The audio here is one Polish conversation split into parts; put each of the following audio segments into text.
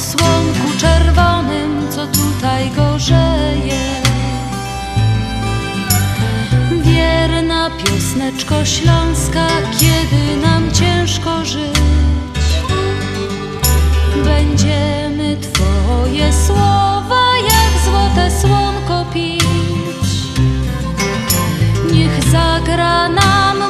słonku czerwonym, co tutaj gorzeje. Wierna piosneczko śląska, kiedy nam ciężko żyć. Będziemy Twoje słowa jak złote słonko pić. Niech zagra nam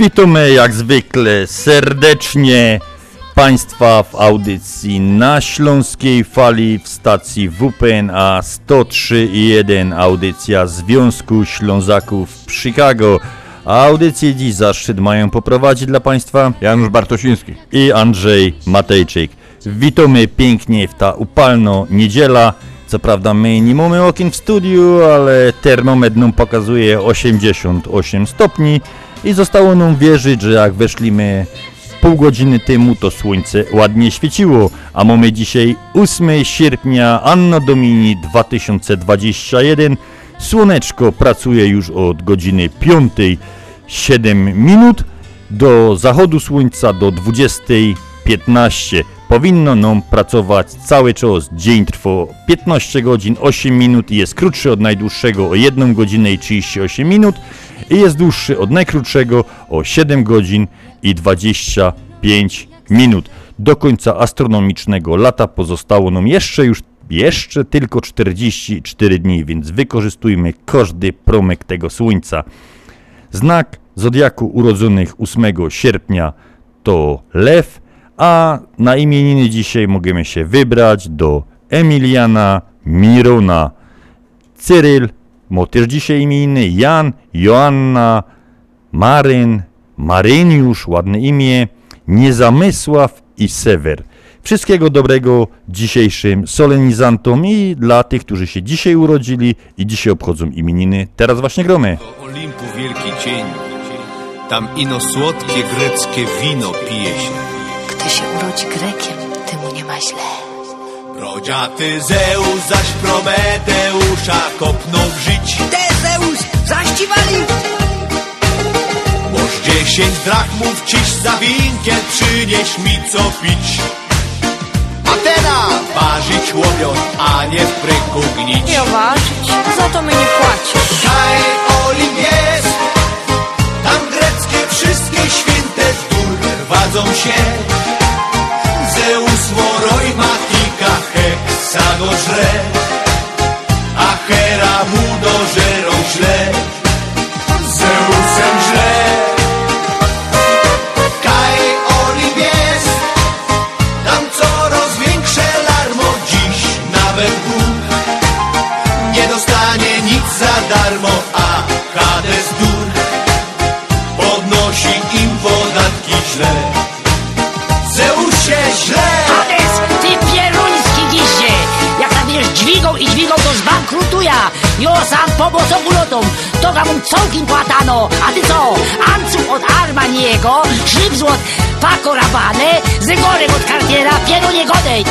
Witamy jak zwykle serdecznie Państwa w audycji na Śląskiej Fali w stacji WPNA 103.1 audycja Związku Ślązaków w Chicago. A audycję dziś zaszczyt mają poprowadzić dla Państwa Janusz Bartosiński. i Andrzej Matejczyk. Witamy pięknie w ta upalno niedziela. Co prawda my nie mamy okien w studiu, ale termometr nam pokazuje 88 stopni i zostało nam wierzyć, że jak weszliśmy pół godziny temu, to słońce ładnie świeciło, a mamy dzisiaj 8 sierpnia Anno Domini 2021. Słoneczko pracuje już od godziny 5 7 minut do zachodu słońca do 20.15. Powinno nam pracować cały czas. Dzień trwa 15 godzin 8 minut i jest krótszy od najdłuższego o 1 godzinę i 38 minut i jest dłuższy od najkrótszego o 7 godzin i 25 minut. Do końca astronomicznego lata pozostało nam jeszcze już jeszcze tylko 44 dni, więc wykorzystujmy każdy promyk tego słońca. Znak zodiaku urodzonych 8 sierpnia to lew, a na imieniny dzisiaj możemy się wybrać do Emiliana Mirona. Cyryl też dzisiaj imieniny, Jan, Joanna, Maryn, Maryniusz, ładne imię, Niezamysław i Sewer. Wszystkiego dobrego dzisiejszym solenizantom i dla tych, którzy się dzisiaj urodzili i dzisiaj obchodzą imieniny. Teraz właśnie gromy. Do Olimpu wielki cień. Tam ino słodkie greckie wino pije się. Kto się urodzi Grekiem, temu nie ma źle. Brodziaty Zeus zaś Prometeusza kopnął w żyć. Tezeus, zaściwali! Boż dziesięć drachmów ciś za winkiel przynieś mi co pić. Atena! Ważyć łowią, a nie w pryku gnić. Nie ważyć, za to mi nie płacisz.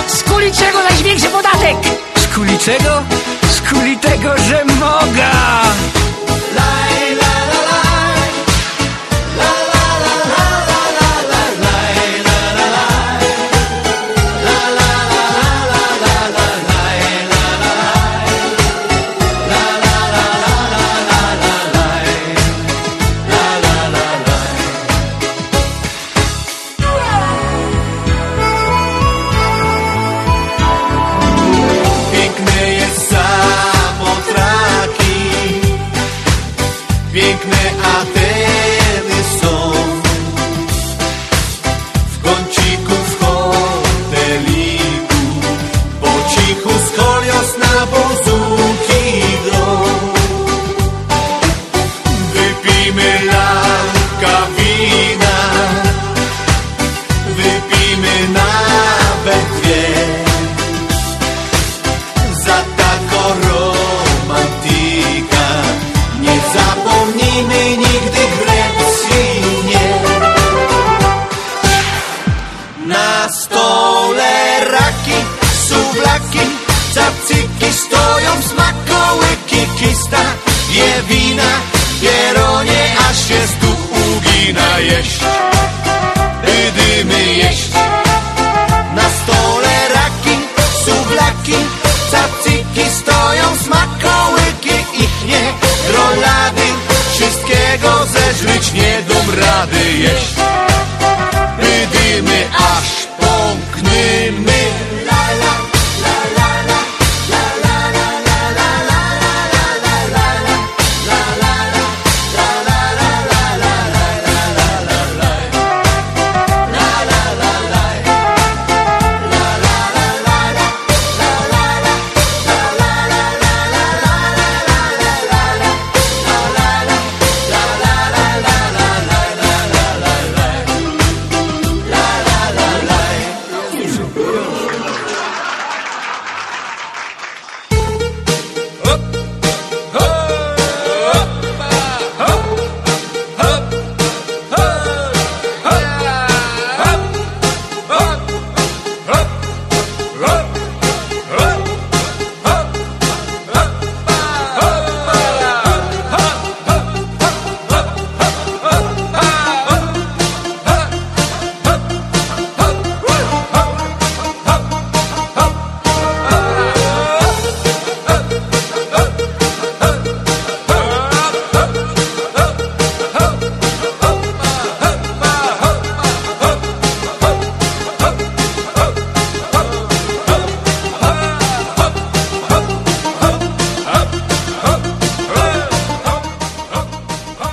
Z kuli czego największy podatek? Z kuli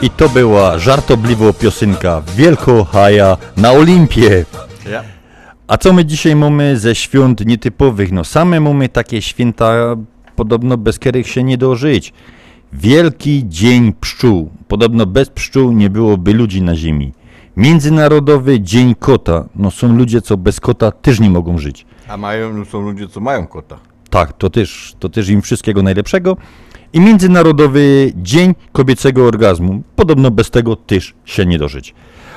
I to była żartobliwa piosenka Wielko Haja na Olimpie. A co my dzisiaj mamy ze świąt nietypowych? No same mamy takie święta, podobno bez których się nie dożyć. Wielki Dzień Pszczół. Podobno bez pszczół nie byłoby ludzi na ziemi. Międzynarodowy Dzień Kota. No są ludzie, co bez kota też nie mogą żyć. A mają, no są ludzie, co mają kota. Tak, to też, to też im wszystkiego najlepszego. I Międzynarodowy Dzień Kobiecego Orgazmu. Podobno bez tego też się nie dożyć.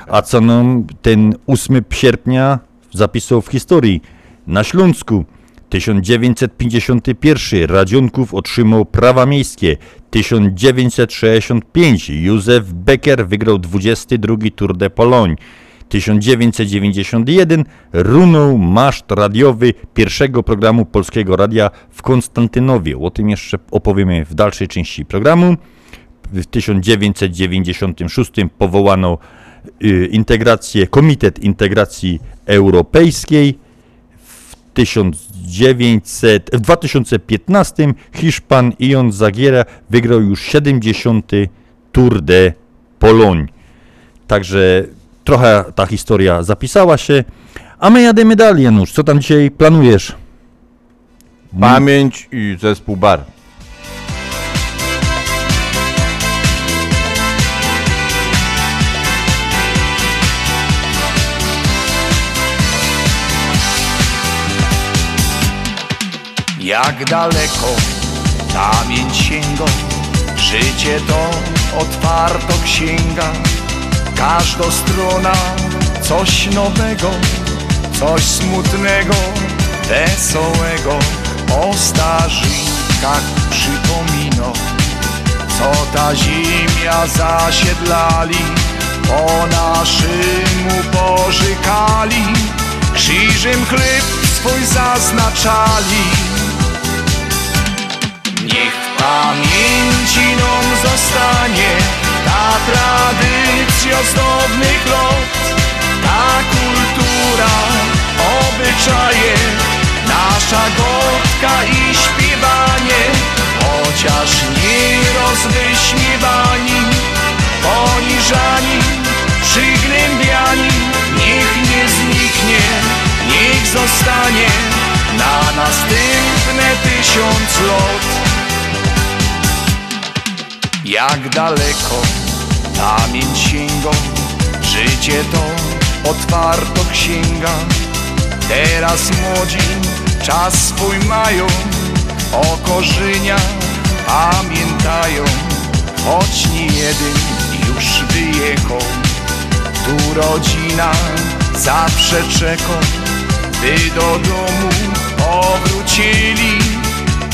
A co nam ten 8 sierpnia zapisał w historii? Na Śląsku 1951 Radzionków otrzymał prawa miejskie. 1965 Józef Becker wygrał 22 Tour de Pologne. 1991 runął maszt radiowy pierwszego programu Polskiego Radia w Konstantynowie. O tym jeszcze opowiemy w dalszej części programu. W 1996 powołano y, integrację, Komitet Integracji Europejskiej. W 1900, w 2015 Hiszpan Ion Zagiera wygrał już 70. Tour de Pologne. Także trochę ta historia zapisała się. A my jademy dalej, Janusz. Co tam dzisiaj planujesz? Pamięć i zespół bar. Jak daleko pamięć sięga, życie to otwarto księga. Każda strona coś nowego, coś smutnego, wesołego. O starzykach przypomino, co ta ziemia zasiedlali, po naszymu pożykali, krzyżem chleb swój zaznaczali. Niech pamięci nam zostanie ta tradycja zdobnych lot, ta kultura, obyczaje, nasza gotka i śpiewanie, chociaż nieraz wyśmiewani, poniżani, przygnębiani, niech nie zniknie, niech zostanie na następne tysiąc lat. Jak daleko pamięć sięga, życie to otwarto księga. Teraz młodzi czas swój mają, o korzenia pamiętają, choć nie jeden już wyjechał. Tu rodzina zawsze czeka, by do domu powrócili,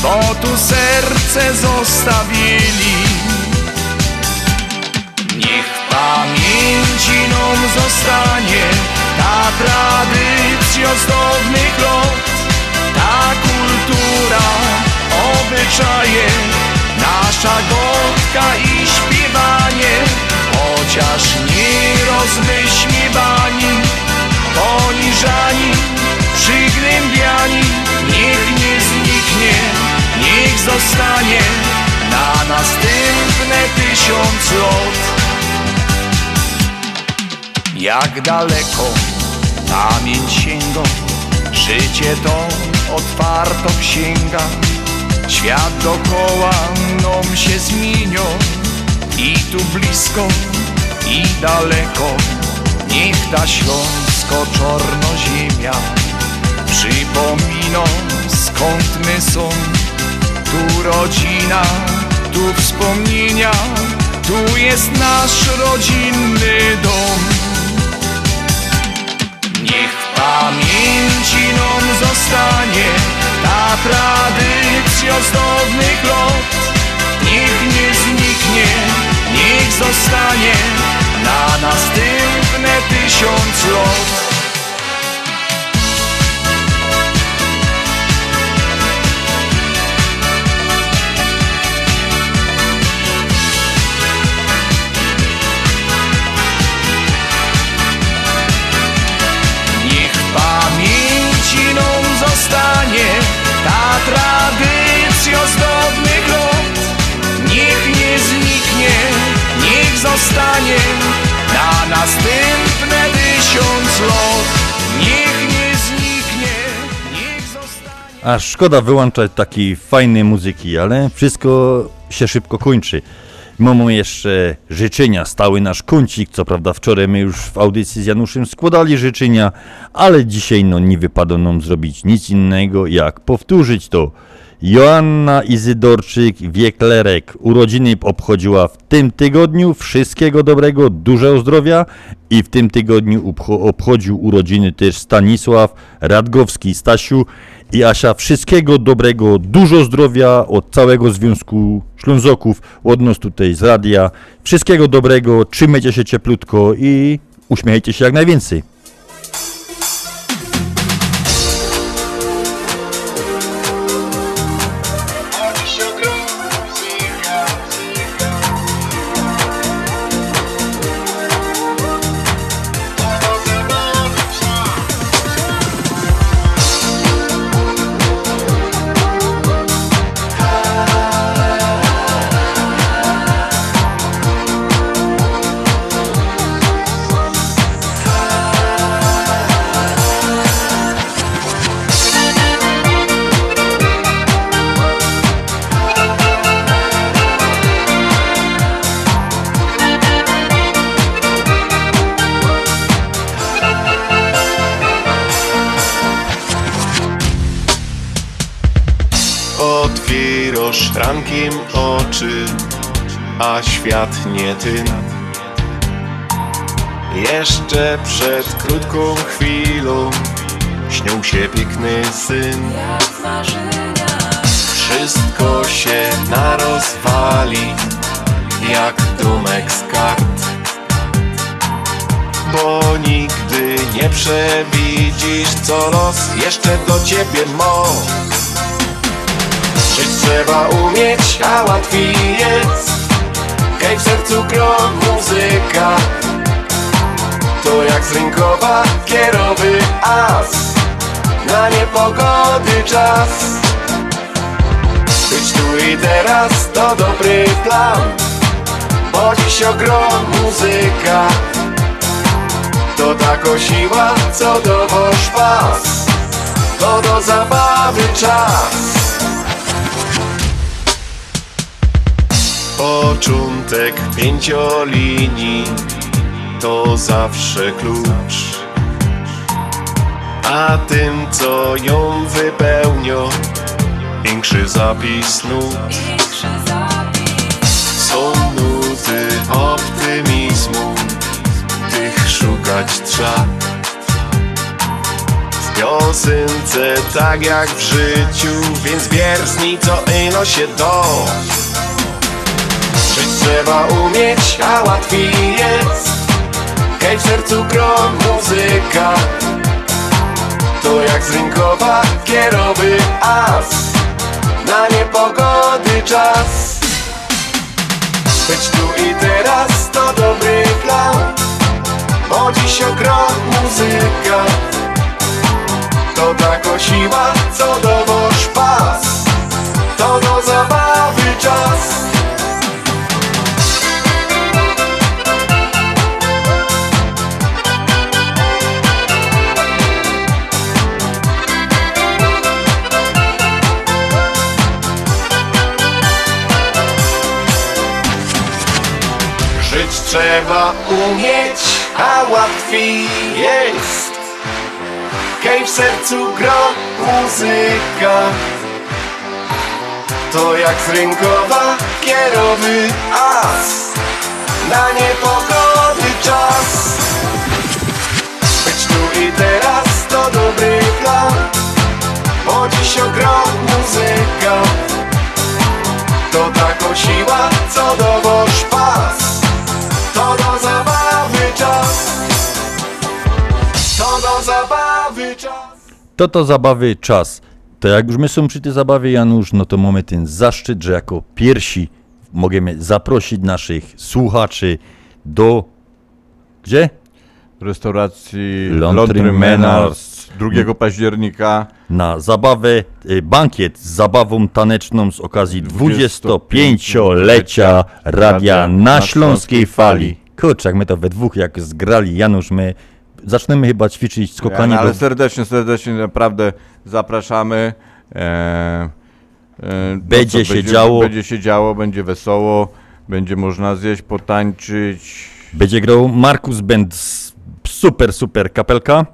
bo tu serce zostawili. Niech pamięci nam zostanie ta tradycja zdobnych lot, ta kultura, obyczaje, nasza gotka i śpiewanie, chociaż nie rozmyśliwani, poniżani, przygnębiani, niech nie zniknie, niech zostanie na następne tysiące Jak daleko pamięć sięga, życie to otwarto księga. Świat dookoła nam się zmienia i tu blisko, i daleko. Niech ta śląsko-czorno ziemia przypomina skąd my są. Tu rodzina, tu wspomnienia, tu jest nasz rodzinny dom. Pamięci nam zostanie ta tradycja z dawnych lat. Niech nie zniknie, niech zostanie na następne tysiąc lat. Dawnych lat. Niech nie zniknie, niech zostanie na następne tysiąc. Niech nie zniknie, niech zostanie. A szkoda wyłączać takiej fajnej muzyki, ale wszystko się szybko kończy. Mamy jeszcze życzenia, stały nasz kącik, co prawda wczoraj my już w audycji z Januszem składali życzenia, ale dzisiaj no nie wypada nam zrobić nic innego jak powtórzyć to. Joanna Izydorczyk, Wieklerek, urodziny obchodziła w tym tygodniu, wszystkiego dobrego, dużo zdrowia i w tym tygodniu obcho- obchodził urodziny też Stanisław Radgowski, Stasiu i Asia, wszystkiego dobrego, dużo zdrowia od całego Związku Ślązoków, od nas tutaj z radia. Wszystkiego dobrego, trzymajcie się cieplutko i uśmiechajcie się jak najwięcej. Się piękny syn. Wszystko się narozwali, jak domek z kart. Bo nigdy nie przewidzisz, co los jeszcze do ciebie ma. Żyć trzeba umieć, a łatwiej jest Hej w sercu grom muzyka To jak z rynkowa kierowy as Na niepogody czas. Być tu i teraz to dobry plan Bo dziś ogrom muzyka. To tako siła, co dowoż pas To do zabawy czas. Początek pięciolinii to zawsze klucz A tym co ją wypełnia Większy zapis nut. Są nuty optymizmu Tych szukać trzeba. W piosence tak jak w życiu Więc wierzni co ino się do. Żyć trzeba umieć, a łatwiej jest. Hej w sercu grom muzyka To jak z rynkowa kierowy as. Na niepogody czas. Być tu i teraz to dobry plan. Bo dziś ogrom muzyka. To tako siła, co dowoż pas. To do zabawy trzeba umieć, a łatwiej jest. Hej, w sercu gro muzyka. To jak z rynkowa kierowy as. Na niepogody czas. Być tu i teraz to dobry plan To to zabawy czas. To jak już my są przy tej zabawie, Janusz, no to mamy ten zaszczyt, że jako pierwsi możemy zaprosić naszych słuchaczy do... Gdzie? Restauracji Menards. Menards 2 października. Na zabawę, y, bankiet z zabawą taneczną z okazji 25-lecia radia na Śląskiej Fali. Kurczę, jak my to we dwóch jak zgrali, Janusz, my zaczniemy chyba ćwiczyć skokanie, No, ale bo serdecznie, serdecznie naprawdę zapraszamy. E, e, no Będzie się działo. Będzie się działo, będzie wesoło, będzie można zjeść, potańczyć. będzie grał Markus Band, z- super, super kapelka.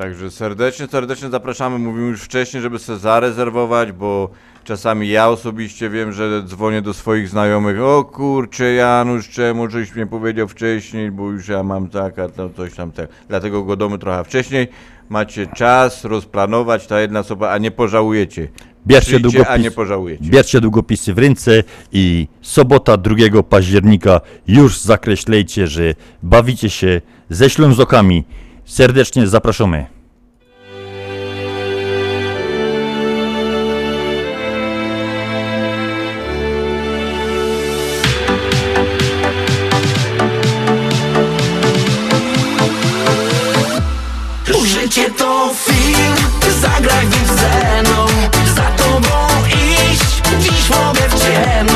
Także serdecznie, serdecznie zapraszamy. Mówimy już wcześniej, żeby sobie zarezerwować, bo czasami ja osobiście wiem, że dzwonię do swoich znajomych. O kurczę, Janusz, czemu żeś mnie powiedział wcześniej, bo już ja mam tak, a to coś tam tak. Dlatego godomy trochę wcześniej. Macie czas rozplanować, ta jedna osoba, a nie pożałujecie. Bierzcie długopis. a nie pożałujecie. Bierzcie długopisy w ręce i sobota 2 października już zakreślejcie, że bawicie się ze Ślązokami. Serdecznie zapraszamy. Życie to film, zagraj w sceną Za tobą iść, dziś mogę w ciemno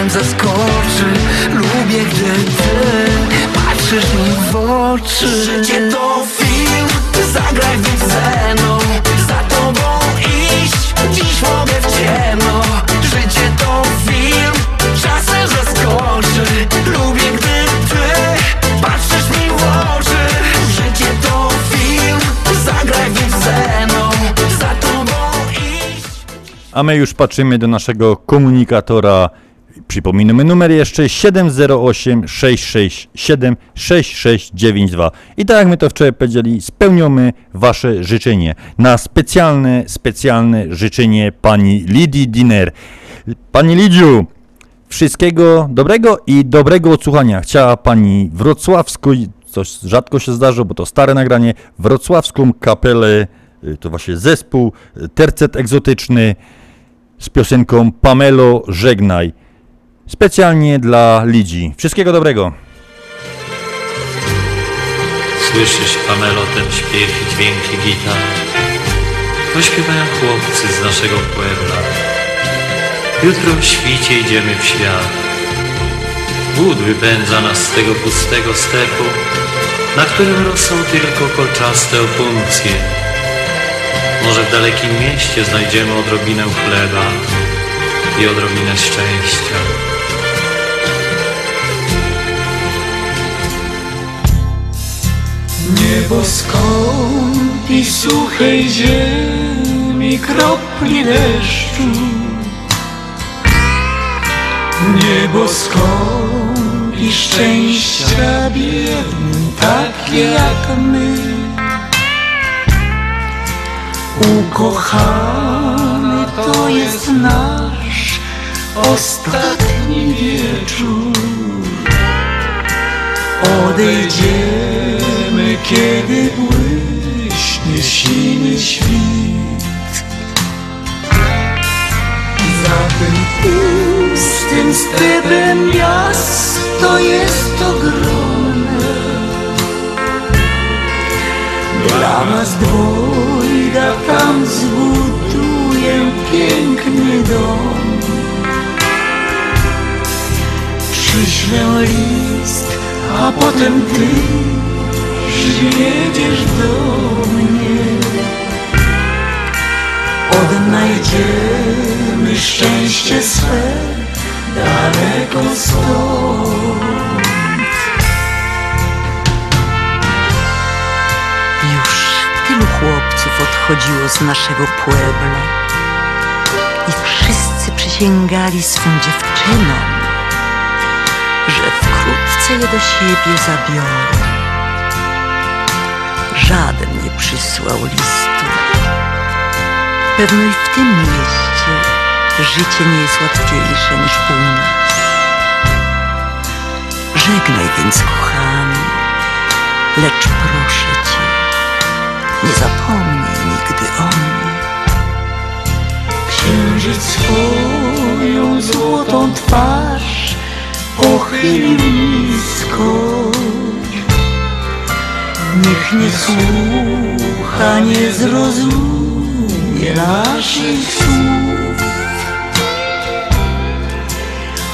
czasem zaskoczy Lubię, gdy ty patrzysz mi w oczy. Życie to film, zagraj więc ze mną. Za tobą iść, dziś mogę w ciemno. Życie to film, czasem zaskoczy Lubię, gdy ty patrzysz mi w oczy. Życie to film, zagraj więc ze mną. Za tobą iść. A my już patrzymy do naszego komunikatora Przypominamy numer jeszcze 708 667 6692. I tak jak my to wczoraj powiedzieli, spełniamy Wasze życzenie. Na specjalne, specjalne życzenie pani Lidii Diner. Pani Lidziu, wszystkiego dobrego i dobrego odsłuchania. Chciała pani wrocławską, coś rzadko się zdarza, bo to stare nagranie, wrocławską kapelę, y, to właśnie zespół, y, tercet egzotyczny z piosenką Pamelo Żegnaj. Specjalnie dla Lidzi. Wszystkiego dobrego. Słyszysz, Pamelo, ten śpiew i dźwięki gitar? To śpiewają chłopcy z naszego puebla. Jutro w świcie idziemy w świat. Głód wypędza nas z tego pustego stepu, na którym rosną tylko kolczaste opuncje. Może w dalekim mieście znajdziemy odrobinę chleba i odrobinę szczęścia. Niebo skąpi suchej ziemi kropli deszczu. Niebo skąpi szczęścia biednym, takie jak my. Ukochany to jest nasz ostatni wieczór. Odejdziemy, kiedy błyśnie siny świt Za tym pustym stepem miasto jest ogromne. Dla nas dwojga tam zbuduję piękny dom. Przyślę list, a potem ty przyjedziesz do mnie. Odnajdziemy szczęście swe daleko stąd. Już tylu chłopców odchodziło z naszego puebla i wszyscy przysięgali swym dziewczynom, że wkrótce je do siebie zabiorę. Żaden nie przysłał listu. Pewno i w tym mieście życie nie jest łatwiejsze niż u nas. Żegnaj więc, kochany, lecz proszę cię, nie zapomnij nigdy o mnie. Księżyc swoją złotą twarz pochylił nisko. Niech nie słucha, nie zrozumie naszych słów.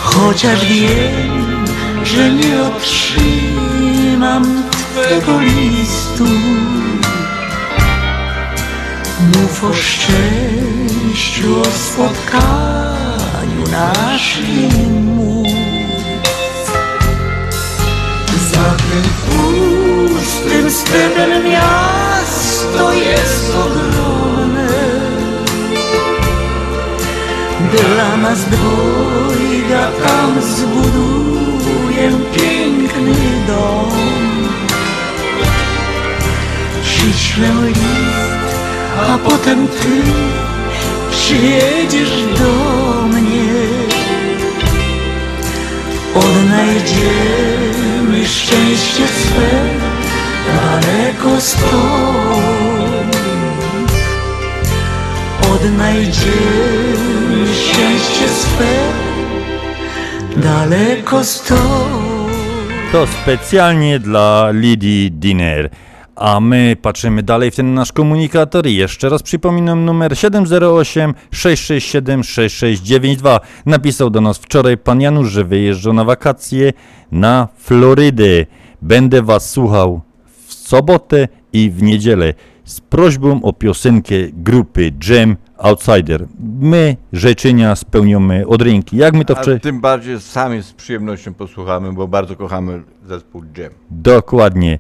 Chociaż wiem, że nie otrzymam Twego listu. Mów o szczęściu, o spotkaniu naszym stepem miasto jest ogromne. Dla nas dwojga tam zbuduję piękny dom. Przyślę list, a potem ty przyjedziesz do mnie. Odnajdziemy szczęście swe daleko stąd. Odnajdziemy szczęście swe daleko stąd. To specjalnie dla Lidii Diner. A my patrzymy dalej w ten nasz komunikator i jeszcze raz przypominam numer 708 667 6692. Napisał do nas wczoraj pan Janusz, że wyjeżdżał na wakacje na Florydę. Będę was słuchał sobotę i w niedzielę z prośbą o piosenkę grupy Jam Outsider. My życzenia spełniamy od ręki. Jak my to wczoraj... tym bardziej sami z przyjemnością posłuchamy, bo bardzo kochamy zespół Jam. Dokładnie.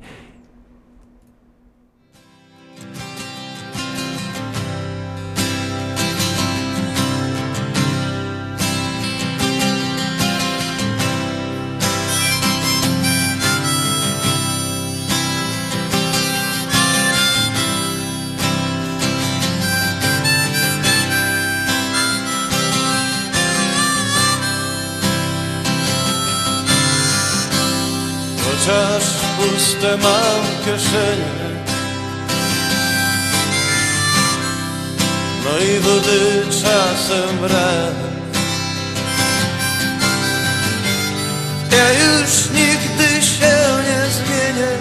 Wciąż puste mam kieszenie. No i wody czasem brak Ja już nigdy się nie zmienię.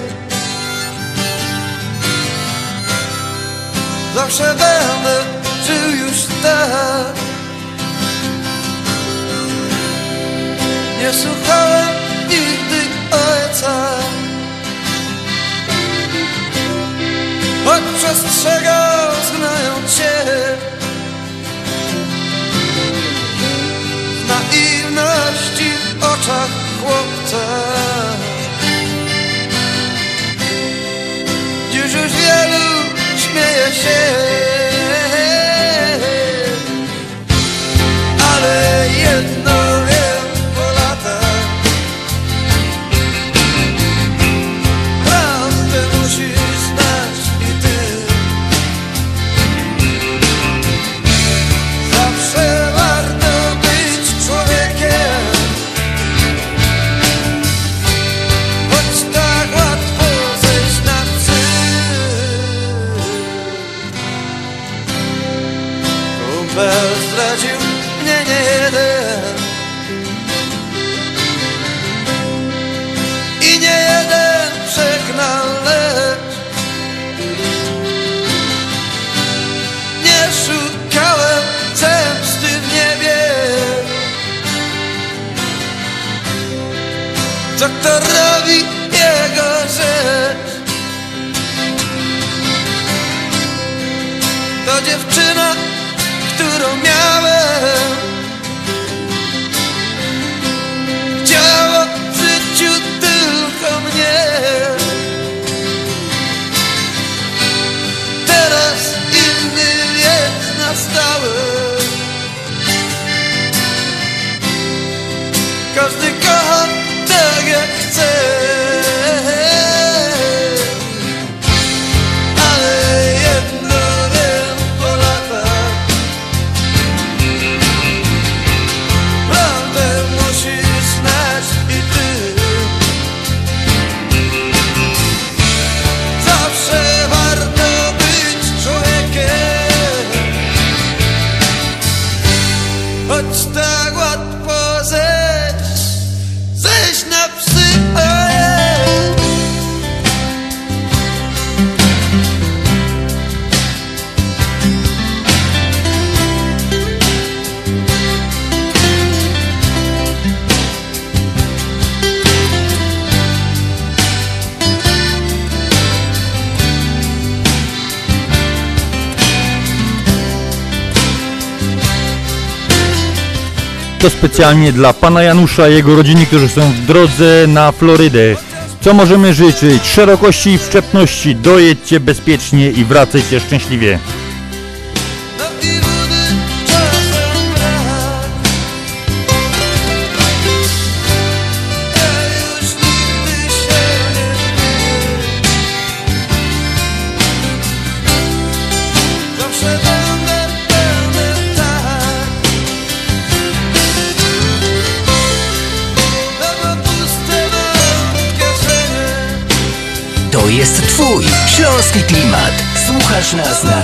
Zawsze będę żył już tak. Nie słuchałem nigdy ojca Choć przestrzegał znając się W naiwności w oczach chłopca. Dziś już wielu śmieje się To specjalnie dla pana Janusza i jego rodziny, którzy są w drodze na Florydę. Co możemy życzyć? Szerokości i wszczepności. Dojedźcie bezpiecznie i wracajcie szczęśliwie. Klimat. Słuchasz nas na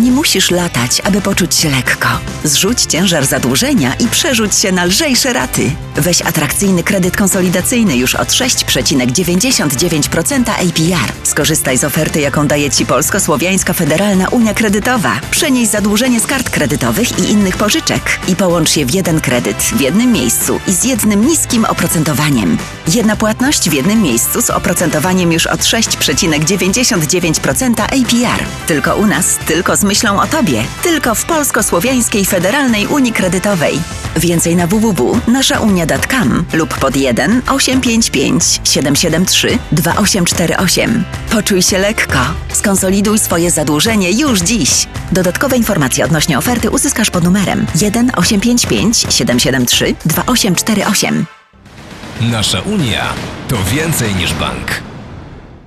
Nie musisz latać, aby poczuć się lekko. Zrzuć ciężar zadłużenia i przerzuć się na lżejsze raty. Weź atrakcyjny kredyt konsolidacyjny już od 6,99% APR. Skorzystaj z oferty, jaką daje Ci Polsko-Słowiańska Federalna Unia Kredytowa. Przenieś zadłużenie z kart kredytowych i innych pożyczek i połącz je w jeden kredyt w jednym miejscu i z jednym niskim oprocentowaniem. Jedna płatność w jednym miejscu z oprocentowaniem już od 6,99% APR. Tylko u nas, tylko z myślą o Tobie. Tylko w Polsko-Słowiańskiej Federalnej Unii Kredytowej. Więcej na www.naszaunia.com lub pod 1 855 773 2848. Poczuj się lekko. Skonsoliduj swoje zadłużenie już dziś. Dodatkowe informacje odnośnie oferty uzyskasz pod numerem 1 855 773 2848. Nasza Unia to więcej niż bank.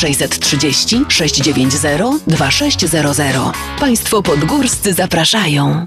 630 690 2600. Państwo podgórscy zapraszają.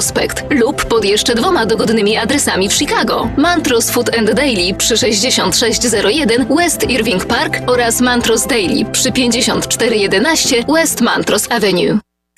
lub pod jeszcze dwoma dogodnymi adresami w Chicago. Mantros Food and Daily przy 6601 West Irving Park oraz Mantros Daily przy 5411 West Mantros Avenue.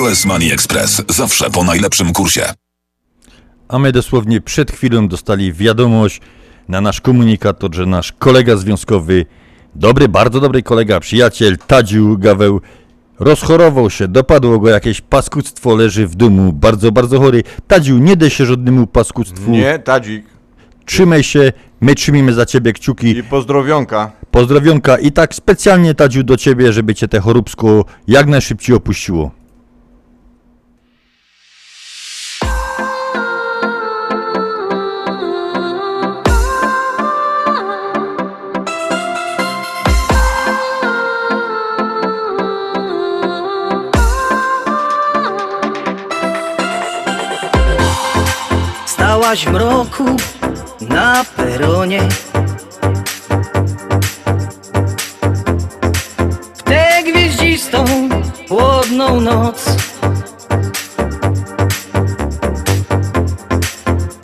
US Money Express zawsze po najlepszym kursie. A my dosłownie przed chwilą dostali wiadomość na nasz komunikator, że nasz kolega związkowy, dobry, bardzo dobry kolega, przyjaciel Tadziu Gaweł, rozchorował się, dopadło go jakieś paskudztwo, leży w domu, bardzo, bardzo chory. Tadziu, nie daj się żadnemu paskudztwu. Nie, Tadzik. Trzymaj się, my trzymimy za ciebie kciuki. I pozdrowionka. Pozdrowionka i tak specjalnie Tadziu do ciebie, żeby cię te choróbsko jak najszybciej opuściło. Stałaś w mroku na peronie. W tę gwieździstą, chłodną noc.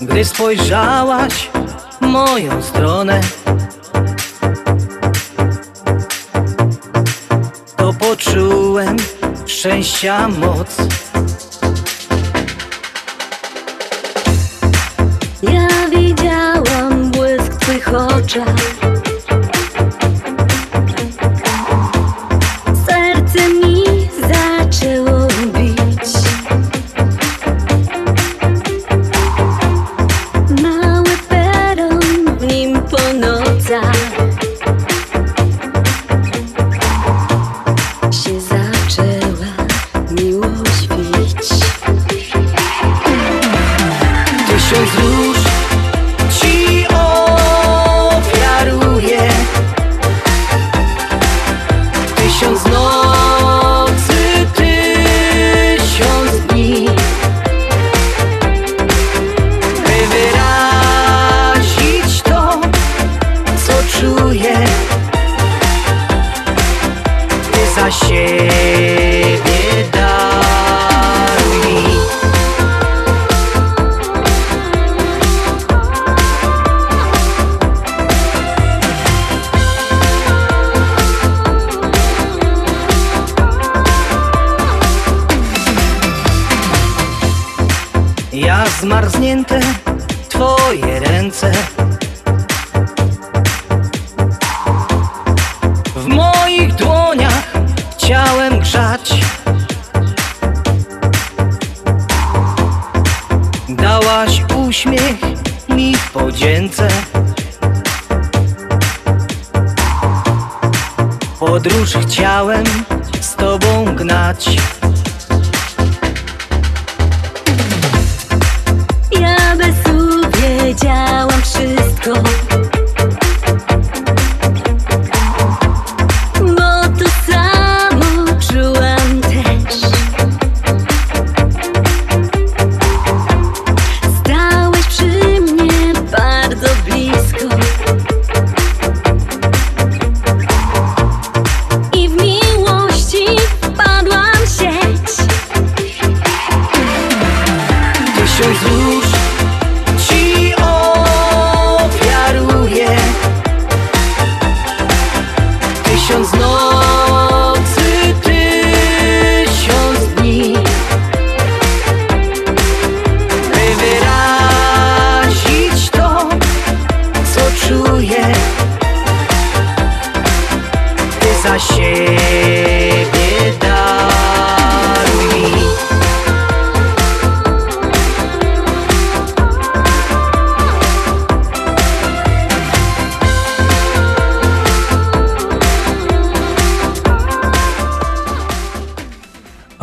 Gdy spojrzałaś w moją stronę To poczułem szczęścia moc Ja widziałam błysk w twych oczach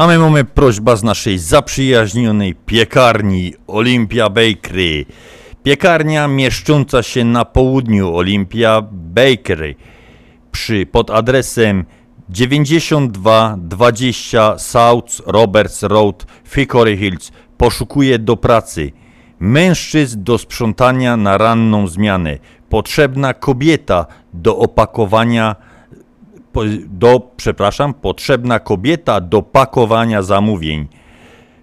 A my mamy prośba z naszej zaprzyjaźnionej piekarni Olympia Bakery. Piekarnia mieszcząca się na południu Olympia Bakery przy, pod adresem 9220 South Roberts Road, Hickory Hills poszukuje do pracy. Mężczyzn do sprzątania na ranną zmianę. Potrzebna kobieta do opakowania do, przepraszam, potrzebna kobieta do pakowania zamówień.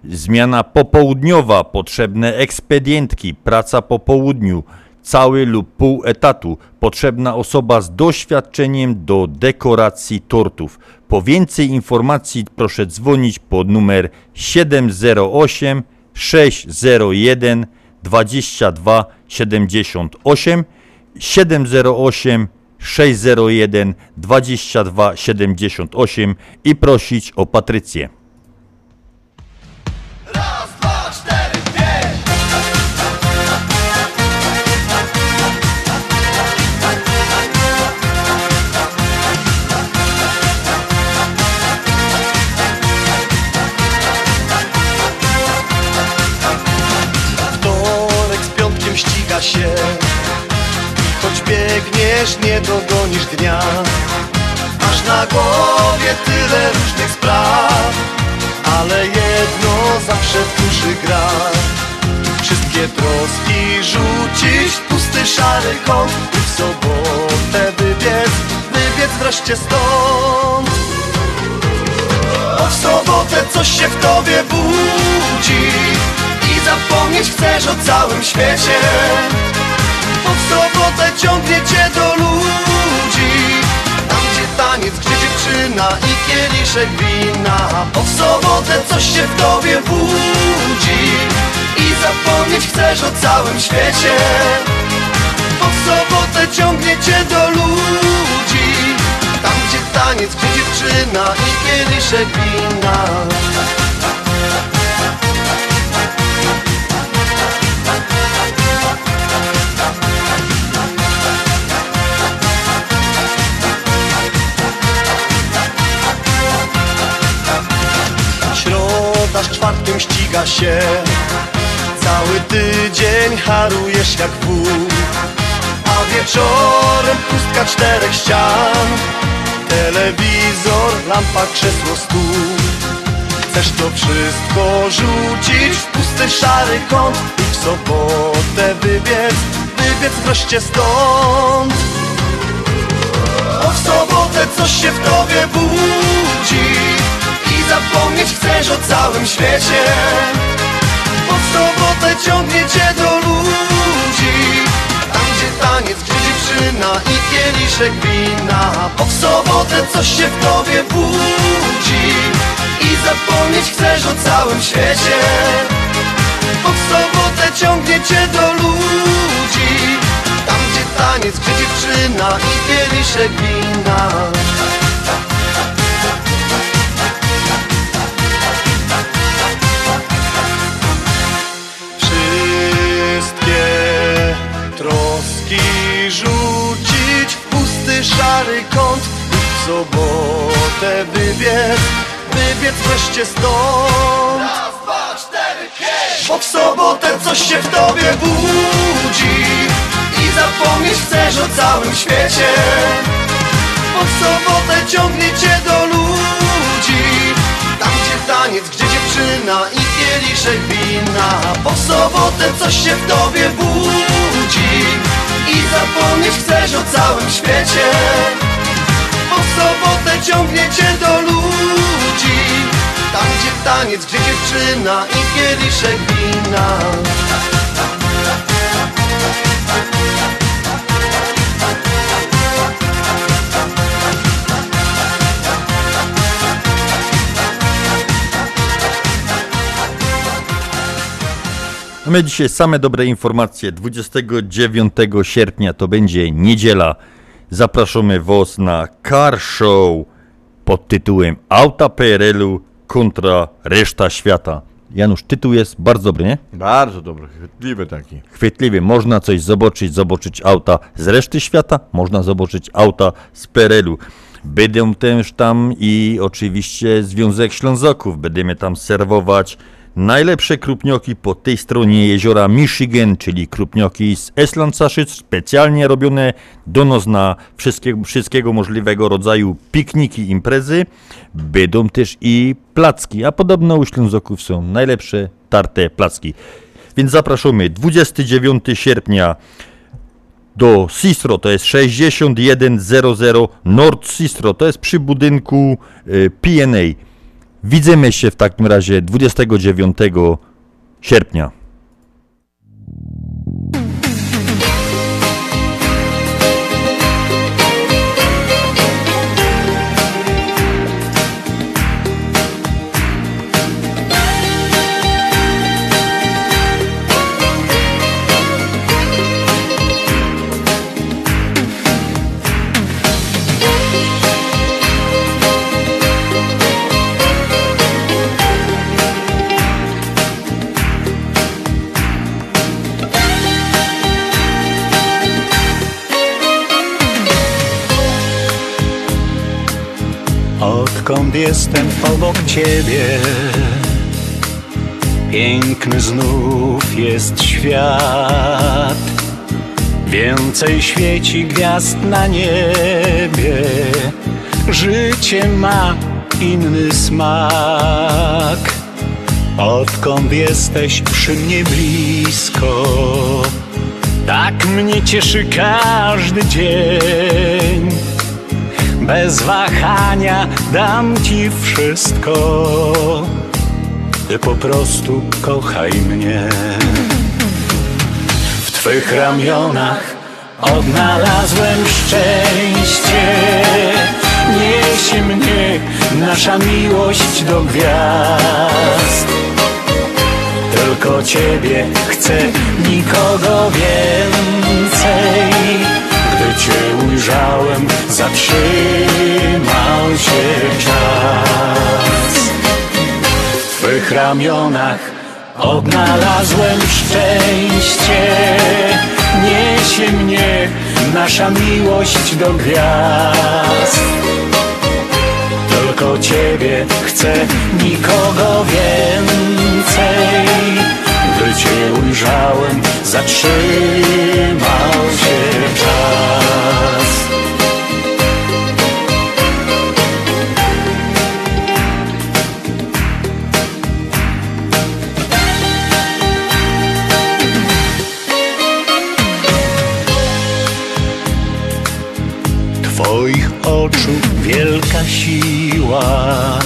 Zmiana popołudniowa, potrzebne ekspedientki, praca po południu, cały lub pół etatu, potrzebna osoba z doświadczeniem do dekoracji tortów. Po więcej informacji proszę dzwonić pod numer 708 601 22 78 708 601 22 78 i prosić o Patrycję. Biegniesz, nie dogonisz dnia. Masz na głowie tyle różnych spraw Ale jedno zawsze w duszy gra. Wszystkie troski rzucić w pusty szary kąt I w sobotę wybiec, wybiec wreszcie stąd. Bo w sobotę coś się w tobie budzi I zapomnieć chcesz o całym świecie Bo w sobotę ciągnie cię do ludzi. Tam gdzie taniec, gdzie dziewczyna i kieliszek wina. Bo w sobotę coś się w tobie budzi. I zapomnieć chcesz o całym świecie. Bo w sobotę ciągnie cię do ludzi. Tam gdzie taniec, gdzie dziewczyna i kieliszek wina Środa z czwartkiem ściga się. Cały tydzień harujesz jak wół A wieczorem pustka czterech ścian. Telewizor, lampa, krzesło, stół. Chcesz to wszystko rzucić w pusty szary kąt I w sobotę wybiec, wybiec wreszcie stąd. Coś się w tobie budzi zapomnieć chcesz o całym świecie. W sobotę ciągnie cię do ludzi Tam gdzie taniec, gdzie dziewczyna i kieliszek wina. Bo w sobotę coś się w tobie budzi I zapomnieć chcesz o całym świecie. W sobotę ciągnie cię do ludzi Tam gdzie taniec, gdzie dziewczyna i kieliszek wina szary kąt I w sobotę wybiec, wybiec wreszcie stąd. Cztery, Bo w sobotę coś się w tobie budzi I zapomnieć chcesz o całym świecie. Bo w sobotę ciągnie cię do ludzi Tam gdzie taniec, gdzie dziewczyna i kieliszek wina. Bo w sobotę coś się w tobie budzi I zapomnieć chcesz o całym świecie. Bo w sobotę ciągnie cię do ludzi Tam gdzie taniec, gdzie dziewczyna i kieliszek wina A my dzisiaj same dobre informacje. 29 sierpnia to będzie niedziela. Zapraszamy Was na car show pod tytułem Auta PRL-u kontra reszta świata. Janusz, tytuł jest bardzo dobry, nie? Bardzo dobry, chwytliwy taki. Chwytliwy. Można coś zobaczyć, zobaczyć auta z reszty świata, można zobaczyć auta z PRL-u. Będą też tam i oczywiście Związek Ślązoków. Będziemy tam serwować najlepsze krupnioki po tej stronie jeziora Michigan, czyli krupnioki z Eslandsaszyc, specjalnie robione do nos na wszystkiego, wszystkiego możliwego rodzaju pikniki, imprezy. Będą też i placki, a podobno u Ślązoków są najlepsze tarte placki. Więc zapraszamy 29 sierpnia do Sistro, to jest 6100 Nord Sistro, to jest przy budynku y, PNA. Widzimy się w takim razie 29 sierpnia. Odkąd jestem obok ciebie. Piękny znów jest świat. Więcej świeci gwiazd na niebie. Życie ma inny smak. Odkąd jesteś przy mnie blisko Tak mnie cieszy każdy dzień bez wahania dam ci wszystko. Ty po prostu kochaj mnie. W twych ramionach odnalazłem szczęście. Niesie mnie nasza miłość do gwiazd. Tylko ciebie chcę, nikogo więcej. Cię ujrzałem, zatrzymał się czas. W twych ramionach odnalazłem szczęście. Niesie mnie nasza miłość do gwiazd. Tylko ciebie chcę, nikogo więcej. Gdy cię ujrzałem, zatrzymał się czas. Twoich oczu wielka siła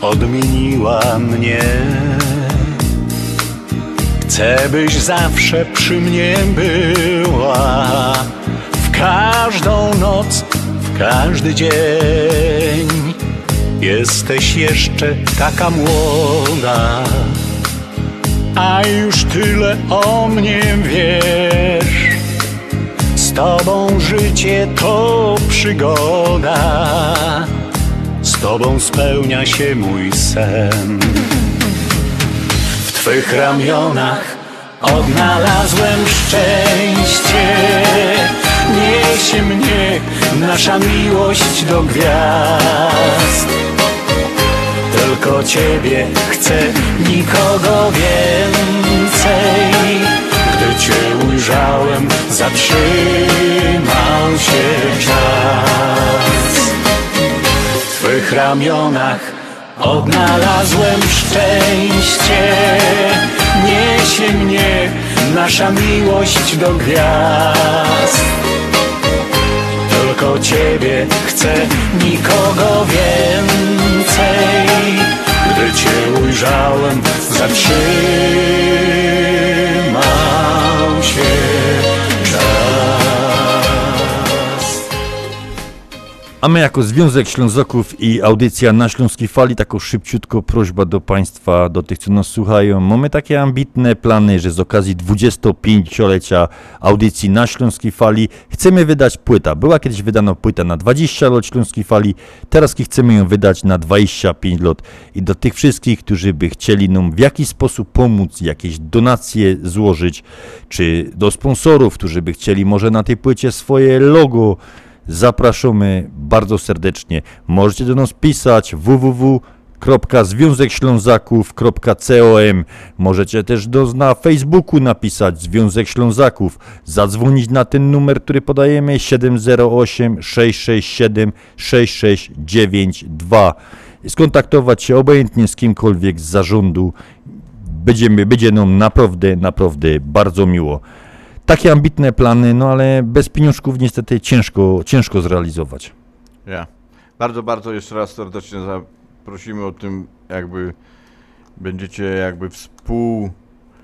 odmieniła mnie. Chcę, byś zawsze przy mnie była w każdą noc, w każdy dzień. Jesteś jeszcze taka młoda, a już tyle o mnie wiesz. Z tobą życie to przygoda, z tobą spełnia się mój sen. Twych ramionach odnalazłem szczęście. Niesie mnie nasza miłość do gwiazd. Tylko ciebie chcę, nikogo więcej. Gdy cię ujrzałem, zatrzymał się czas. W twych ramionach odnalazłem szczęście. Niesie mnie nasza miłość do gwiazd. Tylko ciebie chcę, nikogo więcej. Gdy cię ujrzałem, zatrzymał się A my jako Związek Ślązoków i audycja na Śląskiej Fali, taką szybciutko prośba do Państwa, do tych, co nas słuchają. Mamy takie ambitne plany, że z okazji 25-lecia audycji na Śląskiej Fali chcemy wydać płyta. Była kiedyś wydana płyta na 20 lat Śląskiej Fali, teraz chcemy ją wydać na 25 lat. I do tych wszystkich, którzy by chcieli nam w jakiś sposób pomóc, jakieś donacje złożyć, czy do sponsorów, którzy by chcieli może na tej płycie swoje logo, Zapraszamy bardzo serdecznie. Możecie do nas pisać www.związekślązaków.com Możecie też do na Facebooku napisać Związek Ślązaków, zadzwonić na ten numer, który podajemy 708 667 6692 skontaktować się obojętnie z kimkolwiek z zarządu. Będziemy, będzie nam naprawdę, naprawdę bardzo miło. Takie ambitne plany, no ale bez pieniążków niestety ciężko, ciężko zrealizować. Ja. Bardzo, bardzo jeszcze raz serdecznie zaprosimy o tym, jakby będziecie jakby współ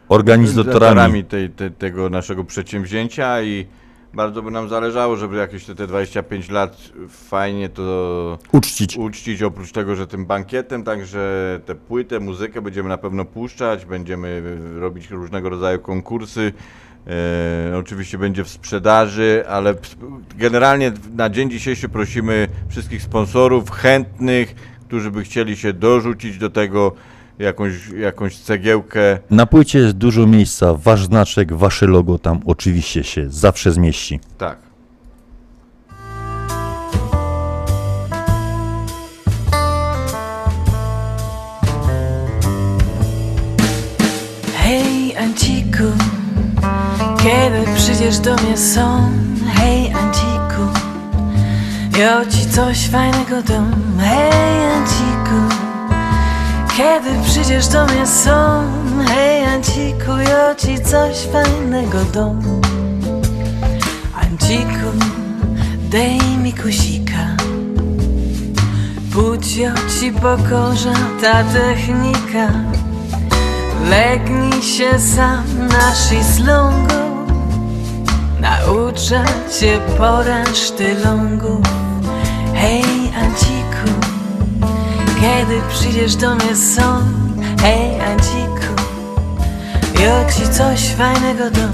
Organizatorami. tej, te, tego naszego przedsięwzięcia i bardzo by nam zależało, żeby jakieś te, te 25 lat fajnie to Uczcić. uczcić oprócz tego, że tym bankietem, także tę płytę, muzykę będziemy na pewno puszczać, będziemy robić różnego rodzaju konkursy. E, oczywiście będzie w sprzedaży, ale generalnie na dzień dzisiejszy prosimy wszystkich sponsorów chętnych, którzy by chcieli się dorzucić do tego jakąś, jakąś cegiełkę. Na płycie jest dużo miejsca, wasz znaczek, wasze logo tam oczywiście się zawsze zmieści. Tak. Hej Anciku, kiedy przyjdziesz do mnie są? Hej Anciku, ja ci coś fajnego dam. Hej Anciku, kiedy przyjdziesz do mnie są? Hej Anciku, ja ci coś fajnego dam. Anciku, daj mi kusika. Budź ja ci pokorza ta technika. Legnij się sam na szezlongu Nauczę cię poręcz longu Hej Anciku Kiedy przyjdziesz do mnie są Hej Anciku Ja ci coś fajnego dam.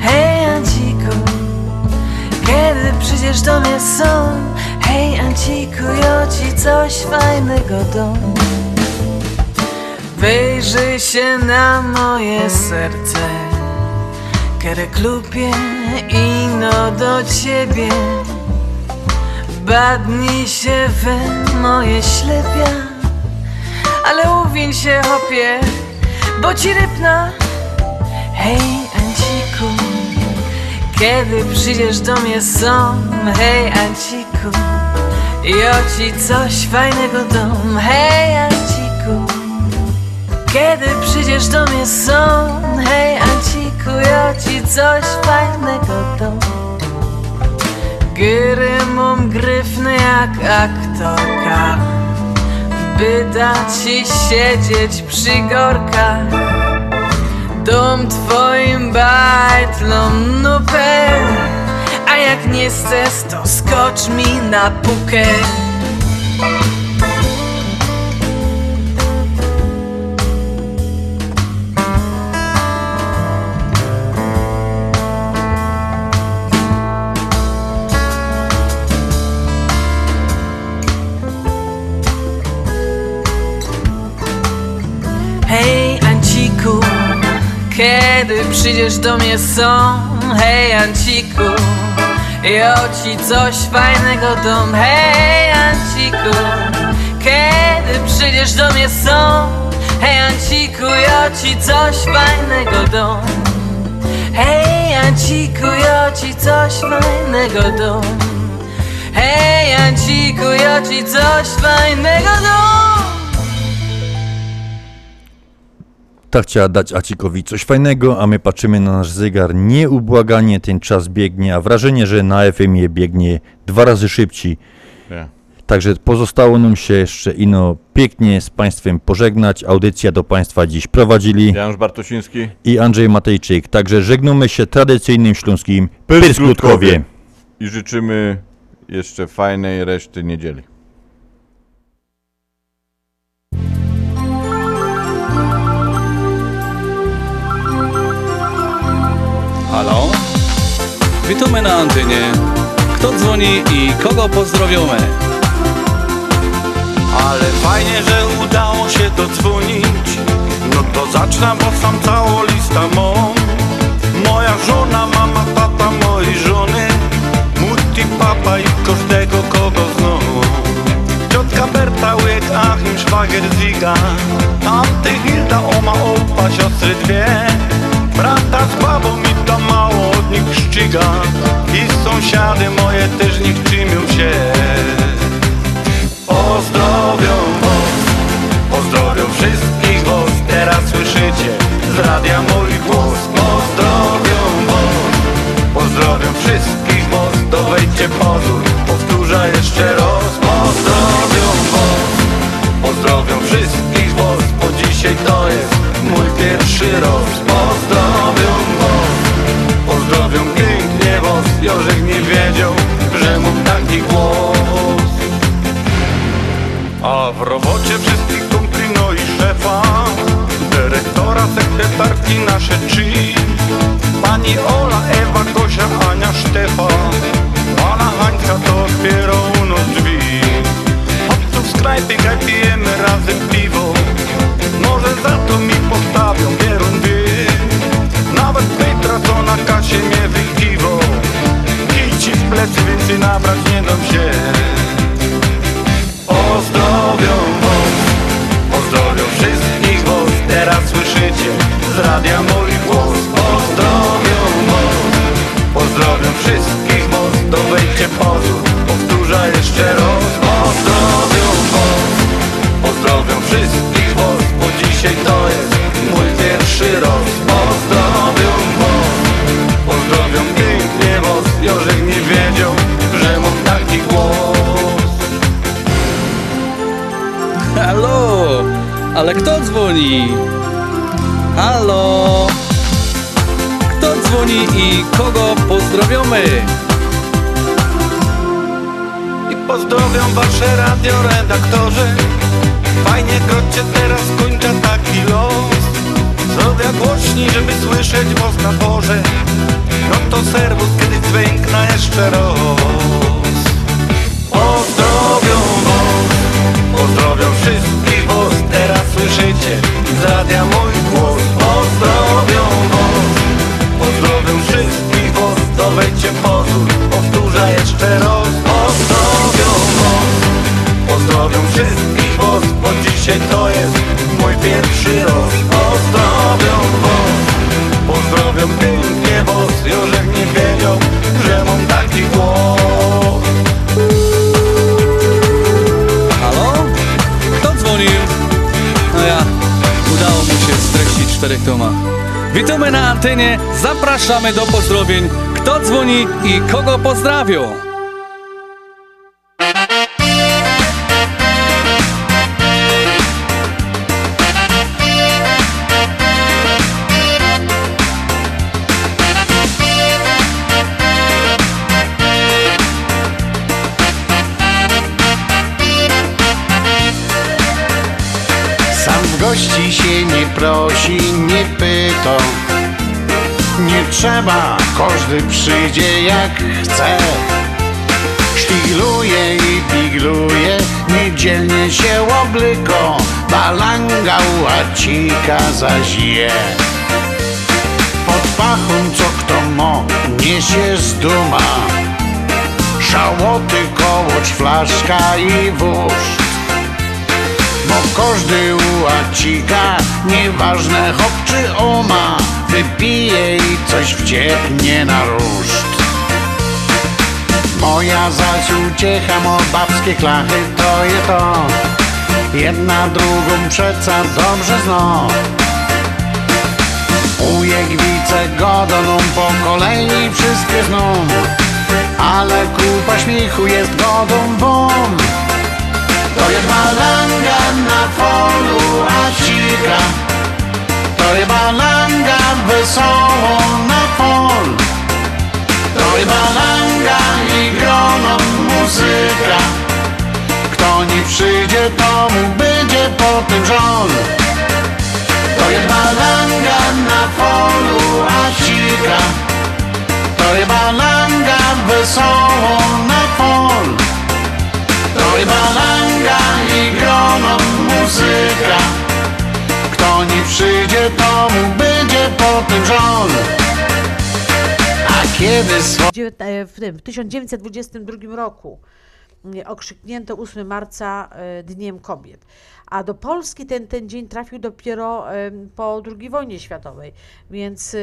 Hej Anciku Kiedy przyjdziesz do mnie są Hej Anciku Ja ci coś fajnego dam. Wyjrzyj się na moje serce Kiedy klupie ino do ciebie. Badnij się w moje ślepia Ale uwiń się hopie Bo ci rypna. Hej Anciku Kiedy przyjdziesz do mnie są Hej Anciku Ja ci coś fajnego dam. Hej Anciku kiedy przyjdziesz do mnie są Hej Anciku, ja ci coś fajnego dam Gry gryfny jak aktorka. By dać ci siedzieć przy gorkach. Dom twoim bajtlom nupę. A jak nie chcesz to skocz mi na pukę kiedy przyjdziesz do mnie są? Hej Anciku, ja ci coś fajnego dom Hej Anciku, kiedy przyjdziesz do mnie są? Hej Anciku, ja ci coś fajnego dom Hej Anciku, ja ci coś fajnego dom Hej Anciku, ja ci coś fajnego dom Ta chciała dać Acikowi coś fajnego, a my patrzymy na nasz zegar nieubłaganie, ten czas biegnie, a wrażenie, że na FM-ie biegnie dwa razy szybciej. Nie. Także pozostało nam się jeszcze ino pięknie z Państwem pożegnać. Audycja do Państwa dziś prowadzili Janusz Bartosiński. i Andrzej Matejczyk. Także żegnamy się tradycyjnym śląskim Pyrskutkowie. I życzymy jeszcze fajnej reszty niedzieli. Halo? Witamy na antenie. Kto dzwoni i kogo pozdrowiamy? Ale fajnie, że udało się dodzwonić No to zacznę, bo sam całą listę mam Moja żona, mama, tata mojej żony Mutti, papa i każdego kogo znam Ciotka Berta, łyk, Achim, szwagier, Ziga Tamty Hilda, oma, opa, siostry dwie Brata z babą i to mało od nich szczyga I sąsiady moje też nie czymią się. Pozdrowią was, pozdrowią wszystkich was Teraz słyszycie z radia mój głos. Pozdrowią was, pozdrowią wszystkich was To wejdźcie pozór, powtórzę jeszcze raz. Pozdrowią was, pozdrowią wszystkich was Bo dzisiaj to jest mój pierwszy raz Pozdrowią was, pozdrowią pięknie was Jorzek nie wiedział, że mam taki głos. A w robocie wszystkich kumpli, no i szefa Dyrektora, sekretarki, nasze trzy. Pani Ola, Ewa, Gosia, Ania, Stefan. Pana Hańska to otwiera u nas drzwi. Chodź w sklepie, kaj pijemy razem piwo Może za to mi postawią bierundy Nawet Petra, co na kasie mnie wykiwo Kij ci w plecy, więcej nabrać nie dam się Martynie zapraszamy do pozdrowień. Kto dzwoni i kogo pozdrawią? Sam gości się nie prosi, nie pyta nie trzeba, każdy przyjdzie jak chce. Szpigluje i pigluje, niedzielnie się oblyko Balanga łacika zaś je Pod pachą co kto mo, niesie z duma. Szałoty, kołoć, flaszka i wóz bo każdy łacika, nieważne hop czy oma Wypije i coś wciepnie na ruszt. Moja zaś uciecha, mo babskie klachy to je to. Jedna drugą przeca dobrze zno Ujegwice godoną po kolei wszystkie zną. Ale kupa śmiechu jest godą bom to jest balanga na polu acika To jest balanga wesoło na pol To jest balanga i grono muzyka. Kto nie przyjdzie to mu będzie po tym żon To jest balanga na polu acika To jest balanga wesoło na pol to i balanga i grono muzyka Kto nie przyjdzie to mu będzie po tym żon A kiedy e, w, tym, w 1922 roku mm, okrzyknięto 8 marca e, Dniem Kobiet. A do Polski ten, ten dzień trafił dopiero po II wojnie światowej, więc